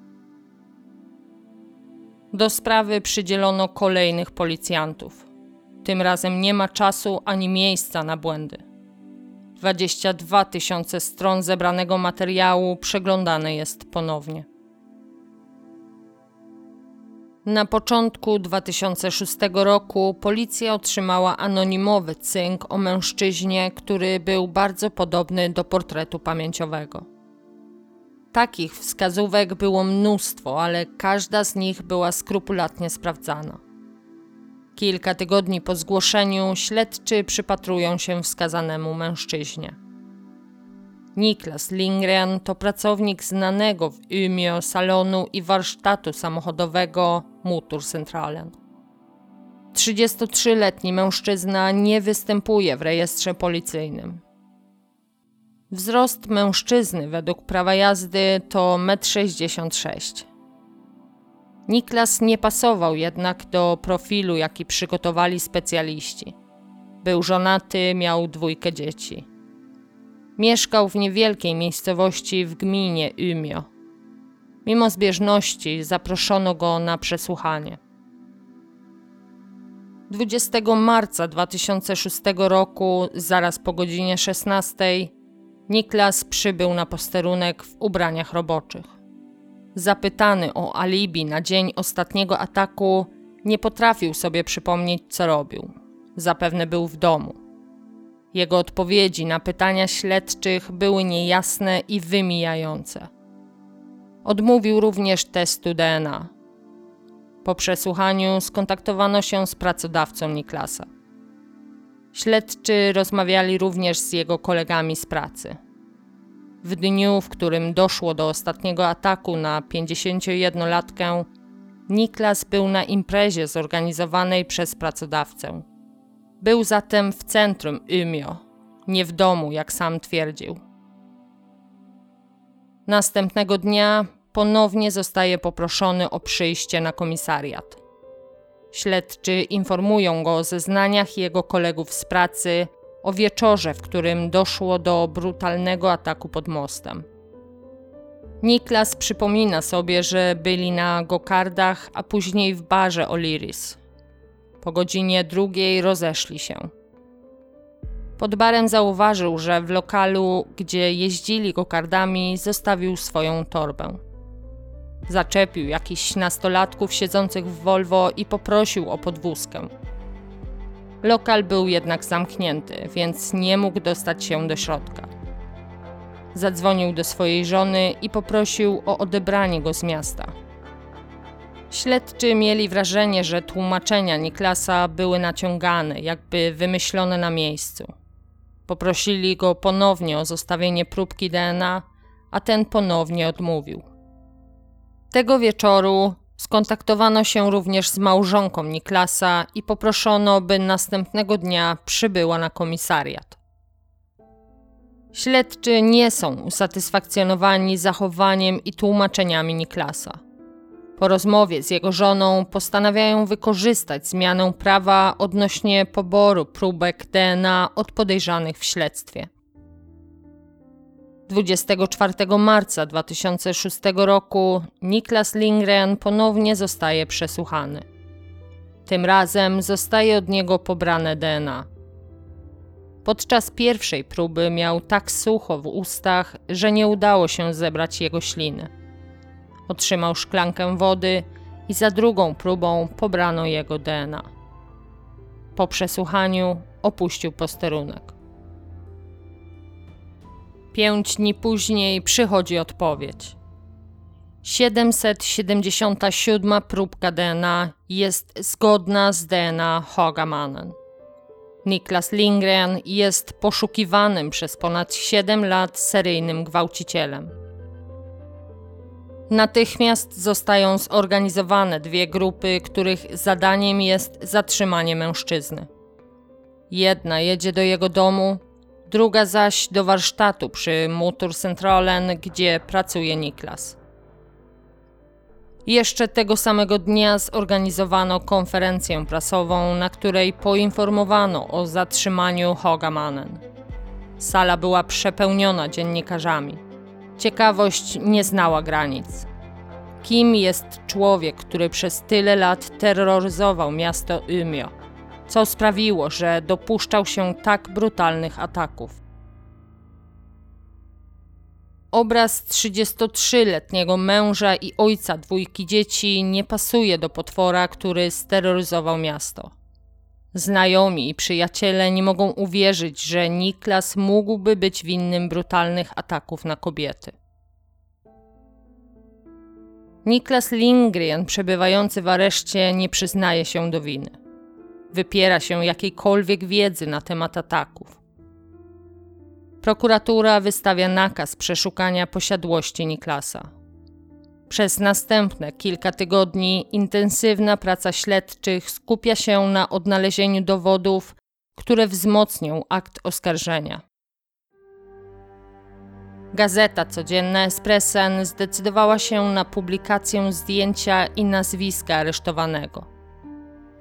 Do sprawy przydzielono kolejnych policjantów. Tym razem nie ma czasu ani miejsca na błędy. 22 tysiące stron zebranego materiału przeglądane jest ponownie. Na początku 2006 roku policja otrzymała anonimowy cynk o mężczyźnie, który był bardzo podobny do portretu pamięciowego. Takich wskazówek było mnóstwo, ale każda z nich była skrupulatnie sprawdzana. Kilka tygodni po zgłoszeniu śledczy przypatrują się wskazanemu mężczyźnie. Niklas Lindgren to pracownik znanego w Umeå salonu i warsztatu samochodowego Motor Centralen. 33-letni mężczyzna nie występuje w rejestrze policyjnym. Wzrost mężczyzny według prawa jazdy to 1,66 m. Niklas nie pasował jednak do profilu, jaki przygotowali specjaliści. Był żonaty, miał dwójkę dzieci. Mieszkał w niewielkiej miejscowości w gminie Umeå. Mimo zbieżności zaproszono go na przesłuchanie. 20 marca 2006 roku, zaraz po godzinie 16, Niklas przybył na posterunek w ubraniach roboczych. Zapytany o alibi na dzień ostatniego ataku, nie potrafił sobie przypomnieć, co robił. Zapewne był w domu. Jego odpowiedzi na pytania śledczych były niejasne i wymijające. Odmówił również testu DNA. Po przesłuchaniu skontaktowano się z pracodawcą Niklasa. Śledczy rozmawiali również z jego kolegami z pracy. W dniu, w którym doszło do ostatniego ataku na 51-latkę, Niklas był na imprezie zorganizowanej przez pracodawcę. Był zatem w centrum Umeå, nie w domu, jak sam twierdził. Następnego dnia ponownie zostaje poproszony o przyjście na komisariat. Śledczy informują go o zeznaniach jego kolegów z pracy o wieczorze, w którym doszło do brutalnego ataku pod mostem. Niklas przypomina sobie, że byli na gokardach, a później w barze Oliris. Po godzinie drugiej rozeszli się. Pod barem zauważył, że w lokalu, gdzie jeździli gokardami, zostawił swoją torbę. Zaczepił jakichś nastolatków siedzących w Volvo i poprosił o podwózkę. Lokal był jednak zamknięty, więc nie mógł dostać się do środka. Zadzwonił do swojej żony i poprosił o odebranie go z miasta. Śledczy mieli wrażenie, że tłumaczenia Niklasa były naciągane, jakby wymyślone na miejscu. Poprosili go ponownie o zostawienie próbki DNA, a ten ponownie odmówił. Tego wieczoru skontaktowano się również z małżonką Niklasa i poproszono, by następnego dnia przybyła na komisariat. Śledczy nie są usatysfakcjonowani zachowaniem i tłumaczeniami Niklasa. Po rozmowie z jego żoną postanawiają wykorzystać zmianę prawa odnośnie poboru próbek DNA od podejrzanych w śledztwie. 24 marca 2006 roku Niklas Lindgren ponownie zostaje przesłuchany. Tym razem zostaje od niego pobrane DNA. Podczas pierwszej próby miał tak sucho w ustach, że nie udało się zebrać jego śliny. Otrzymał szklankę wody i za drugą próbą pobrano jego DNA. Po przesłuchaniu opuścił posterunek. Pięć dni później przychodzi odpowiedź. 777 próbka DNA jest zgodna z DNA Hogamanen. Niklas Lindgren jest poszukiwanym przez ponad 7 lat seryjnym gwałcicielem. Natychmiast zostają zorganizowane dwie grupy, których zadaniem jest zatrzymanie mężczyzny. Jedna jedzie do jego domu, druga zaś do warsztatu przy Motor Centralen, gdzie pracuje Niklas. Jeszcze tego samego dnia zorganizowano konferencję prasową, na której poinformowano o zatrzymaniu Hogamanen. Sala była przepełniona dziennikarzami. Ciekawość nie znała granic. Kim jest człowiek, który przez tyle lat terroryzował miasto Umeå? Co sprawiło, że dopuszczał się tak brutalnych ataków? Obraz 33-letniego męża i ojca dwójki dzieci nie pasuje do potwora, który steroryzował miasto. Znajomi i przyjaciele nie mogą uwierzyć, że Niklas mógłby być winnym brutalnych ataków na kobiety. Niklas Lindgren, przebywający w areszcie, nie przyznaje się do winy. Wypiera się jakiejkolwiek wiedzy na temat ataków. Prokuratura wystawia nakaz przeszukania posiadłości Niklasa. Przez następne kilka tygodni intensywna praca śledczych skupia się na odnalezieniu dowodów, które wzmocnią akt oskarżenia. Gazeta codzienna Espressen zdecydowała się na publikację zdjęcia i nazwiska aresztowanego.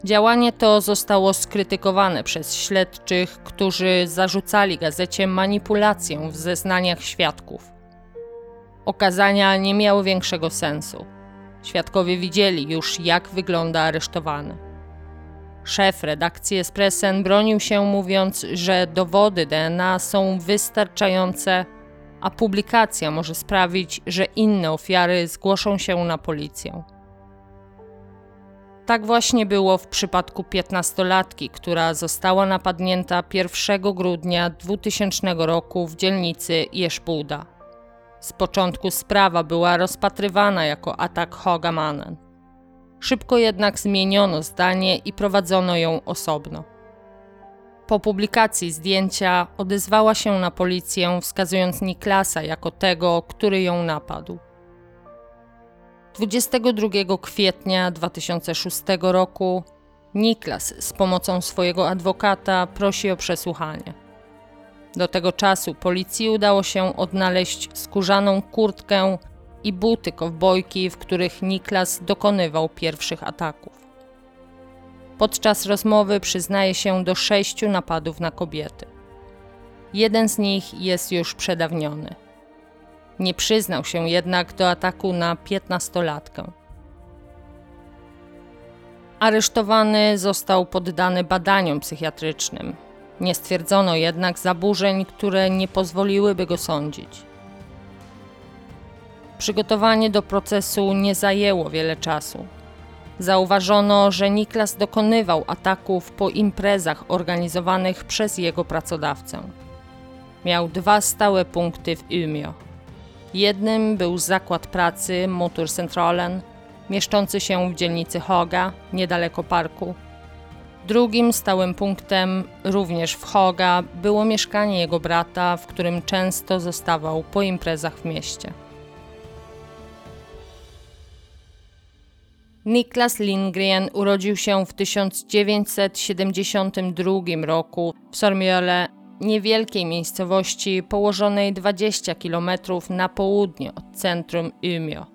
Działanie to zostało skrytykowane przez śledczych, którzy zarzucali gazecie manipulację w zeznaniach świadków. Okazania nie miały większego sensu. Świadkowie widzieli już, jak wygląda aresztowany. Szef redakcji Espressen bronił się, mówiąc, że dowody DNA są wystarczające, a publikacja może sprawić, że inne ofiary zgłoszą się na policję. Tak właśnie było w przypadku piętnastolatki, która została napadnięta 1 grudnia 2000 roku w dzielnicy Jeszpuda. Z początku sprawa była rozpatrywana jako atak Hogamanen. Szybko jednak zmieniono zdanie i prowadzono ją osobno. Po publikacji zdjęcia odezwała się na policję, wskazując Niklasa jako tego, który ją napadł. 22 kwietnia 2006 roku Niklas z pomocą swojego adwokata prosi o przesłuchanie. Do tego czasu policji udało się odnaleźć skórzaną kurtkę i buty kowbojki, w których Niklas dokonywał pierwszych ataków. Podczas rozmowy przyznaje się do sześciu napadów na kobiety. Jeden z nich jest już przedawniony. Nie przyznał się jednak do ataku na piętnastolatkę. Aresztowany został poddany badaniom psychiatrycznym. Nie stwierdzono jednak zaburzeń, które nie pozwoliłyby go sądzić. Przygotowanie do procesu nie zajęło wiele czasu. Zauważono, że Niklas dokonywał ataków po imprezach organizowanych przez jego pracodawcę. Miał dwa stałe punkty w Umeå. Jednym był zakład pracy Motor Centralen, mieszczący się w dzielnicy Hoga, niedaleko parku. Drugim stałym punktem, również w Hoga, było mieszkanie jego brata, w którym często zostawał po imprezach w mieście. Niklas Lindgren urodził się w 1972 roku w Sormiole, niewielkiej miejscowości położonej 20 km na południe od centrum Umeå.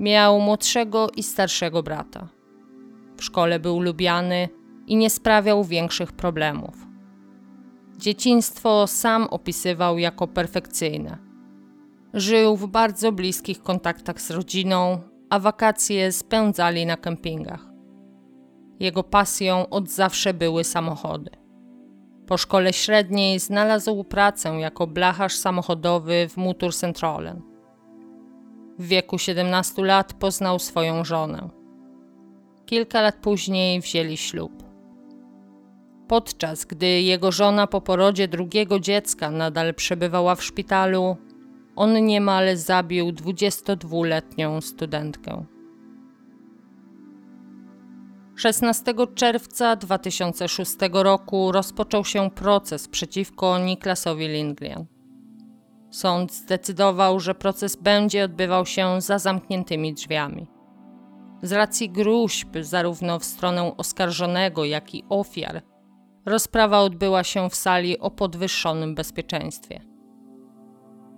Miał młodszego i starszego brata. W szkole był lubiany i nie sprawiał większych problemów. Dzieciństwo sam opisywał jako perfekcyjne. Żył w bardzo bliskich kontaktach z rodziną, a wakacje spędzali na kempingach. Jego pasją od zawsze były samochody. Po szkole średniej znalazł pracę jako blacharz samochodowy w Mutur Centralen. W wieku 17 lat poznał swoją żonę. Kilka lat później wzięli ślub. Podczas gdy jego żona po porodzie drugiego dziecka nadal przebywała w szpitalu, on niemal zabił 22-letnią studentkę. 16 czerwca 2006 roku rozpoczął się proces przeciwko Niklasowi Lindgren. Sąd zdecydował, że proces będzie odbywał się za zamkniętymi drzwiami. Z racji gruźb zarówno w stronę oskarżonego, jak i ofiar, rozprawa odbyła się w sali o podwyższonym bezpieczeństwie.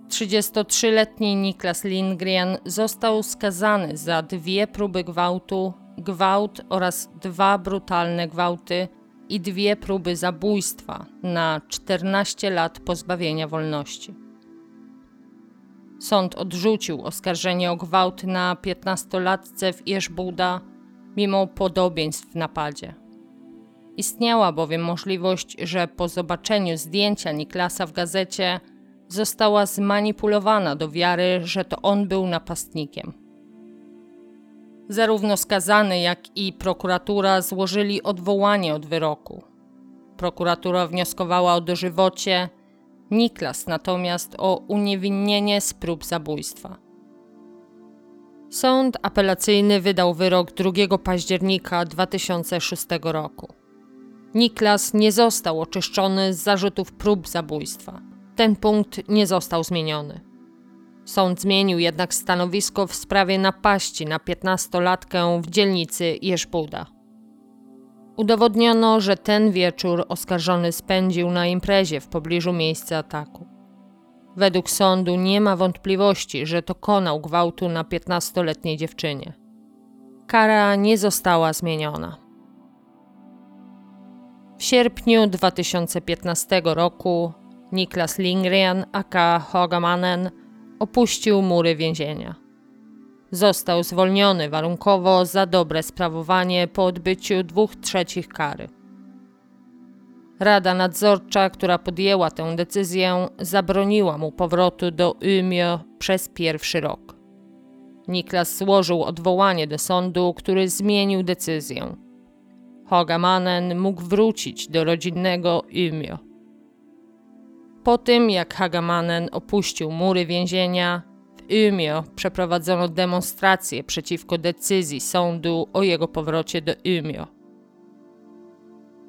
33-letni Niklas Lindgren został skazany za dwie próby gwałtu, gwałt oraz dwa brutalne gwałty i dwie próby zabójstwa na 14 lat pozbawienia wolności. Sąd odrzucił oskarżenie o gwałt na 15-latce w Ieszbuda mimo podobieństw w napadzie. Istniała bowiem możliwość, że po zobaczeniu zdjęcia Niklasa w gazecie została zmanipulowana do wiary, że to on był napastnikiem. Zarówno skazany, jak i prokuratura złożyli odwołanie od wyroku. Prokuratura wnioskowała o dożywocie, Niklas natomiast o uniewinnienie z prób zabójstwa. Sąd apelacyjny wydał wyrok 2 października 2006 roku. Niklas nie został oczyszczony z zarzutów prób zabójstwa. Ten punkt nie został zmieniony. Sąd zmienił jednak stanowisko w sprawie napaści na 15-latkę w dzielnicy Jeszbuda. Udowodniono, że ten wieczór oskarżony spędził na imprezie w pobliżu miejsca ataku. Według sądu nie ma wątpliwości, że dokonał gwałtu na 15-letniej dziewczynie. Kara nie została zmieniona. W sierpniu 2015 roku Niklas Lindgren aka Hogamanen opuścił mury więzienia. Został zwolniony warunkowo za dobre sprawowanie po odbyciu dwóch trzecich kary. Rada nadzorcza, która podjęła tę decyzję, zabroniła mu powrotu do Umeå przez pierwszy rok. Niklas złożył odwołanie do sądu, który zmienił decyzję. Hogamanen mógł wrócić do rodzinnego Umeå. Po tym, jak Hagamanen opuścił mury więzienia, Umeå przeprowadzono demonstrację przeciwko decyzji sądu o jego powrocie do Umeå.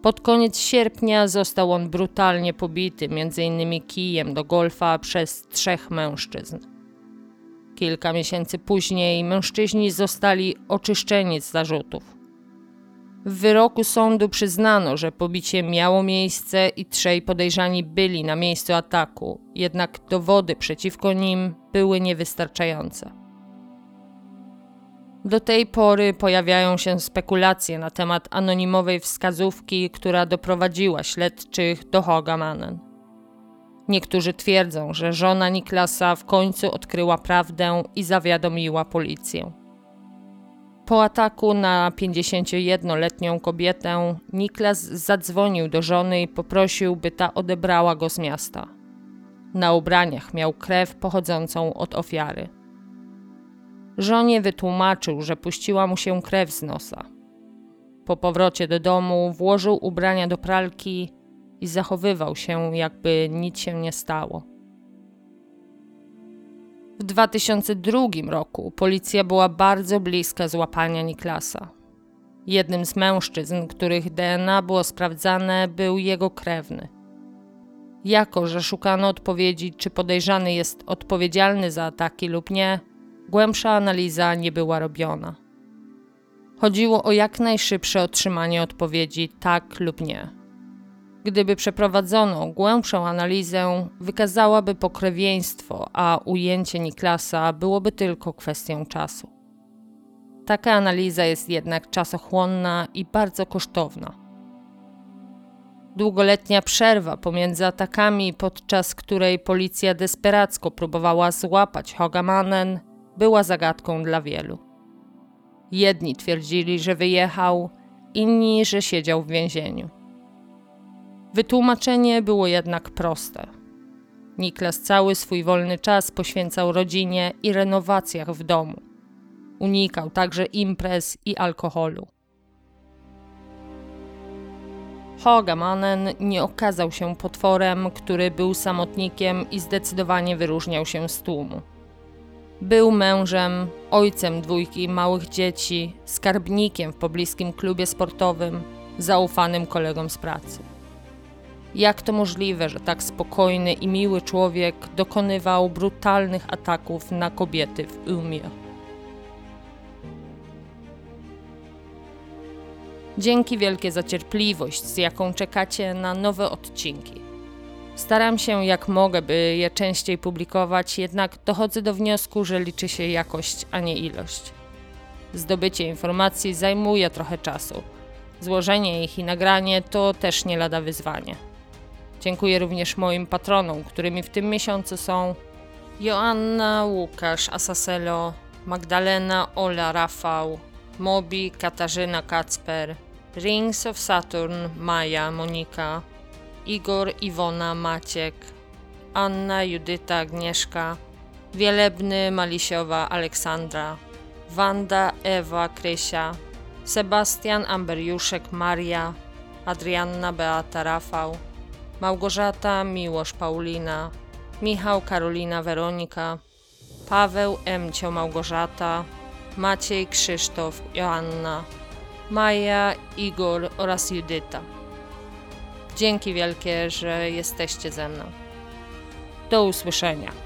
Pod koniec sierpnia został on brutalnie pobity, m.in. kijem do golfa, przez trzech mężczyzn. Kilka miesięcy później mężczyźni zostali oczyszczeni z zarzutów. W wyroku sądu przyznano, że pobicie miało miejsce i trzej podejrzani byli na miejscu ataku, jednak dowody przeciwko nim były niewystarczające. Do tej pory pojawiają się spekulacje na temat anonimowej wskazówki, która doprowadziła śledczych do Hogamanen. Niektórzy twierdzą, że żona Niklasa w końcu odkryła prawdę i zawiadomiła policję. Po ataku na 51-letnią kobietę, Niklas zadzwonił do żony i poprosił, by ta odebrała go z miasta. Na ubraniach miał krew pochodzącą od ofiary. Żonie wytłumaczył, że puściła mu się krew z nosa. Po powrocie do domu włożył ubrania do pralki i zachowywał się, jakby nic się nie stało. W 2002 roku policja była bardzo bliska złapania Niklasa. Jednym z mężczyzn, których DNA było sprawdzane, był jego krewny. Jako, że szukano odpowiedzi, czy podejrzany jest odpowiedzialny za ataki lub nie, głębsza analiza nie była robiona. Chodziło o jak najszybsze otrzymanie odpowiedzi tak lub nie. Gdyby przeprowadzono głębszą analizę, wykazałaby pokrewieństwo, a ujęcie Niklasa byłoby tylko kwestią czasu. Taka analiza jest jednak czasochłonna i bardzo kosztowna. Długoletnia przerwa pomiędzy atakami, podczas której policja desperacko próbowała złapać Hogamanen, była zagadką dla wielu. Jedni twierdzili, że wyjechał, inni, że siedział w więzieniu. Wytłumaczenie było jednak proste. Niklas cały swój wolny czas poświęcał rodzinie i renowacjach w domu. Unikał także imprez i alkoholu. Hogamanen nie okazał się potworem, który był samotnikiem i zdecydowanie wyróżniał się z tłumu. Był mężem, ojcem dwójki małych dzieci, skarbnikiem w pobliskim klubie sportowym, zaufanym kolegom z pracy. Jak to możliwe, że tak spokojny i miły człowiek dokonywał brutalnych ataków na kobiety w Umie? Dzięki wielkie za cierpliwość, z jaką czekacie na nowe odcinki. Staram się jak mogę, by je częściej publikować, jednak dochodzę do wniosku, że liczy się jakość, a nie ilość. Zdobycie informacji zajmuje trochę czasu. Złożenie ich i nagranie to też nie lada wyzwanie. Dziękuję również moim patronom, którymi w tym miesiącu są Joanna, Łukasz, Asaselo, Magdalena, Ola, Rafał, Mobi, Katarzyna, Kacper, Rings of Saturn, Maja, Monika, Igor, Iwona, Maciek, Anna, Judyta, Agnieszka, Wielebny, Malisiowa, Aleksandra, Wanda, Ewa, Krysia, Sebastian, Amberiuszek, Maria, Adrianna, Beata, Rafał, Małgorzata, Miłosz, Paulina, Michał, Karolina, Weronika, Paweł, Emcio, Małgorzata, Maciej, Krzysztof, Joanna, Maja, Igor oraz Judyta. Dzięki wielkie, że jesteście ze mną. Do usłyszenia.